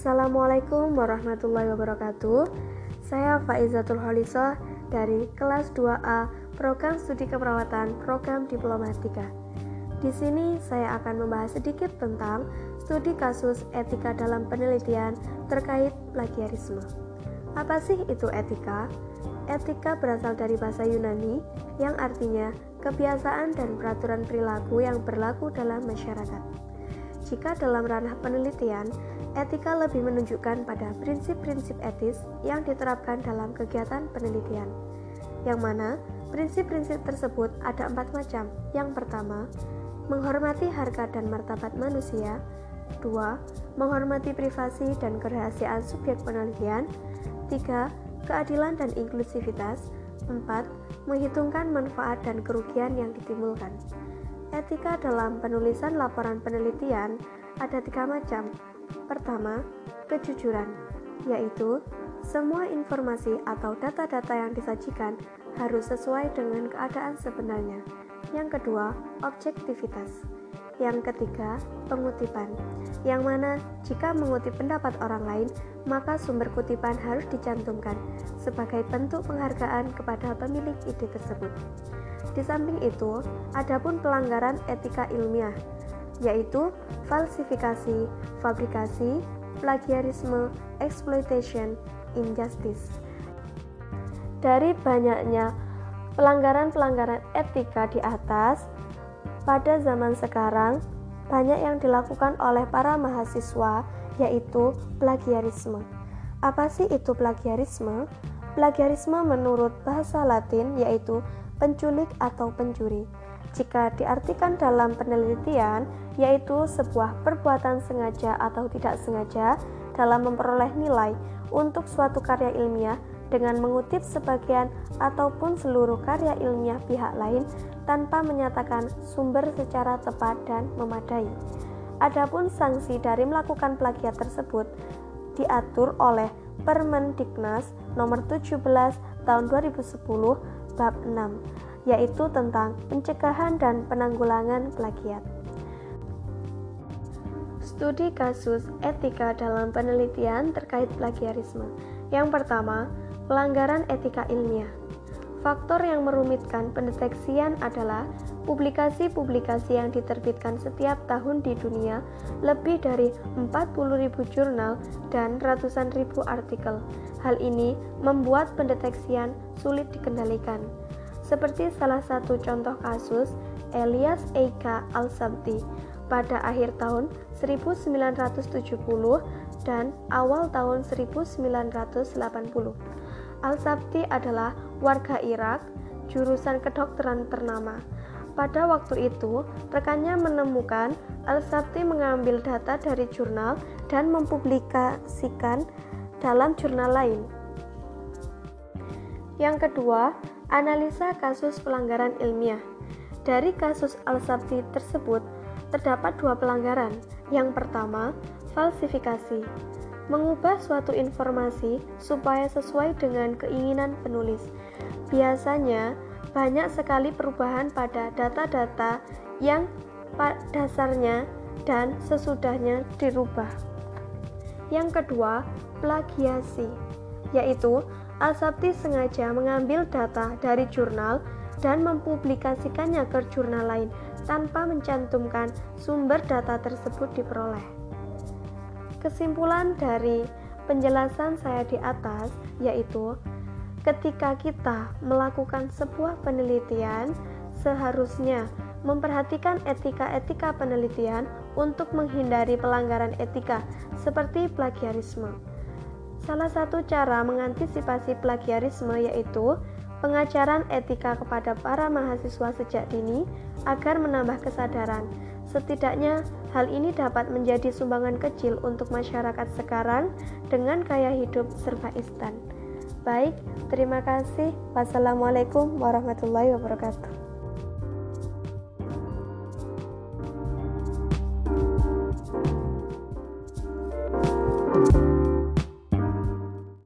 Assalamualaikum warahmatullahi wabarakatuh. Saya Faizatul Holisah dari kelas 2A Program Studi Keperawatan Program Diplomatika. Di sini saya akan membahas sedikit tentang studi kasus etika dalam penelitian terkait plagiarisme. Apa sih itu etika? Etika berasal dari bahasa Yunani yang artinya kebiasaan dan peraturan perilaku yang berlaku dalam masyarakat. Jika dalam ranah penelitian, etika lebih menunjukkan pada prinsip-prinsip etis yang diterapkan dalam kegiatan penelitian. Yang mana prinsip-prinsip tersebut ada empat macam. Yang pertama, menghormati harga dan martabat manusia. Dua, menghormati privasi dan kerahasiaan subjek penelitian. Tiga, keadilan dan inklusivitas. Empat, menghitungkan manfaat dan kerugian yang ditimbulkan. Etika dalam penulisan laporan penelitian ada tiga macam. Pertama, kejujuran, yaitu semua informasi atau data-data yang disajikan harus sesuai dengan keadaan sebenarnya. Yang kedua, objektivitas. Yang ketiga, pengutipan. Yang mana jika mengutip pendapat orang lain, maka sumber kutipan harus dicantumkan sebagai bentuk penghargaan kepada pemilik ide tersebut. Di samping itu, adapun pelanggaran etika ilmiah, yaitu falsifikasi, fabrikasi, plagiarisme, exploitation, injustice. Dari banyaknya pelanggaran-pelanggaran etika di atas, pada zaman sekarang banyak yang dilakukan oleh para mahasiswa, yaitu plagiarisme. Apa sih itu plagiarisme? Plagiarisme menurut bahasa Latin yaitu penculik atau pencuri. Jika diartikan dalam penelitian, yaitu sebuah perbuatan sengaja atau tidak sengaja dalam memperoleh nilai untuk suatu karya ilmiah dengan mengutip sebagian ataupun seluruh karya ilmiah pihak lain tanpa menyatakan sumber secara tepat dan memadai. Adapun sanksi dari melakukan plagiat tersebut diatur oleh Permendiknas nomor 17 tahun 2010 bab 6, yaitu tentang pencegahan dan penanggulangan plagiat. Studi kasus etika dalam penelitian terkait plagiarisme. Yang pertama, pelanggaran etika ilmiah. Faktor yang merumitkan pendeteksian adalah publikasi-publikasi yang diterbitkan setiap tahun di dunia, lebih dari 40.000 jurnal dan ratusan ribu artikel. Hal ini membuat pendeteksian sulit dikendalikan. Seperti salah satu contoh kasus Elias Eika Al-Sabti pada akhir tahun 1970 dan awal tahun 1980. Al-Sabti adalah warga Irak, jurusan kedokteran ternama. Pada waktu itu, rekannya menemukan Al-Sabti mengambil data dari jurnal dan mempublikasikan dalam jurnal lain. Yang kedua, analisa kasus pelanggaran ilmiah. Dari kasus Al-Sabti tersebut, terdapat dua pelanggaran. Yang pertama, falsifikasi mengubah suatu informasi supaya sesuai dengan keinginan penulis. Biasanya, banyak sekali perubahan pada data-data yang dasarnya dan sesudahnya dirubah. Yang kedua, plagiasi, yaitu Al-Sabti sengaja mengambil data dari jurnal dan mempublikasikannya ke jurnal lain tanpa mencantumkan sumber data tersebut diperoleh. Kesimpulan dari penjelasan saya di atas yaitu ketika kita melakukan sebuah penelitian seharusnya memperhatikan etika-etika penelitian untuk menghindari pelanggaran etika seperti plagiarisme. Salah satu cara mengantisipasi plagiarisme yaitu pengajaran etika kepada para mahasiswa sejak dini agar menambah kesadaran Setidaknya, hal ini dapat menjadi sumbangan kecil untuk masyarakat sekarang dengan gaya hidup serba instan. Baik, terima kasih. Wassalamualaikum warahmatullahi wabarakatuh.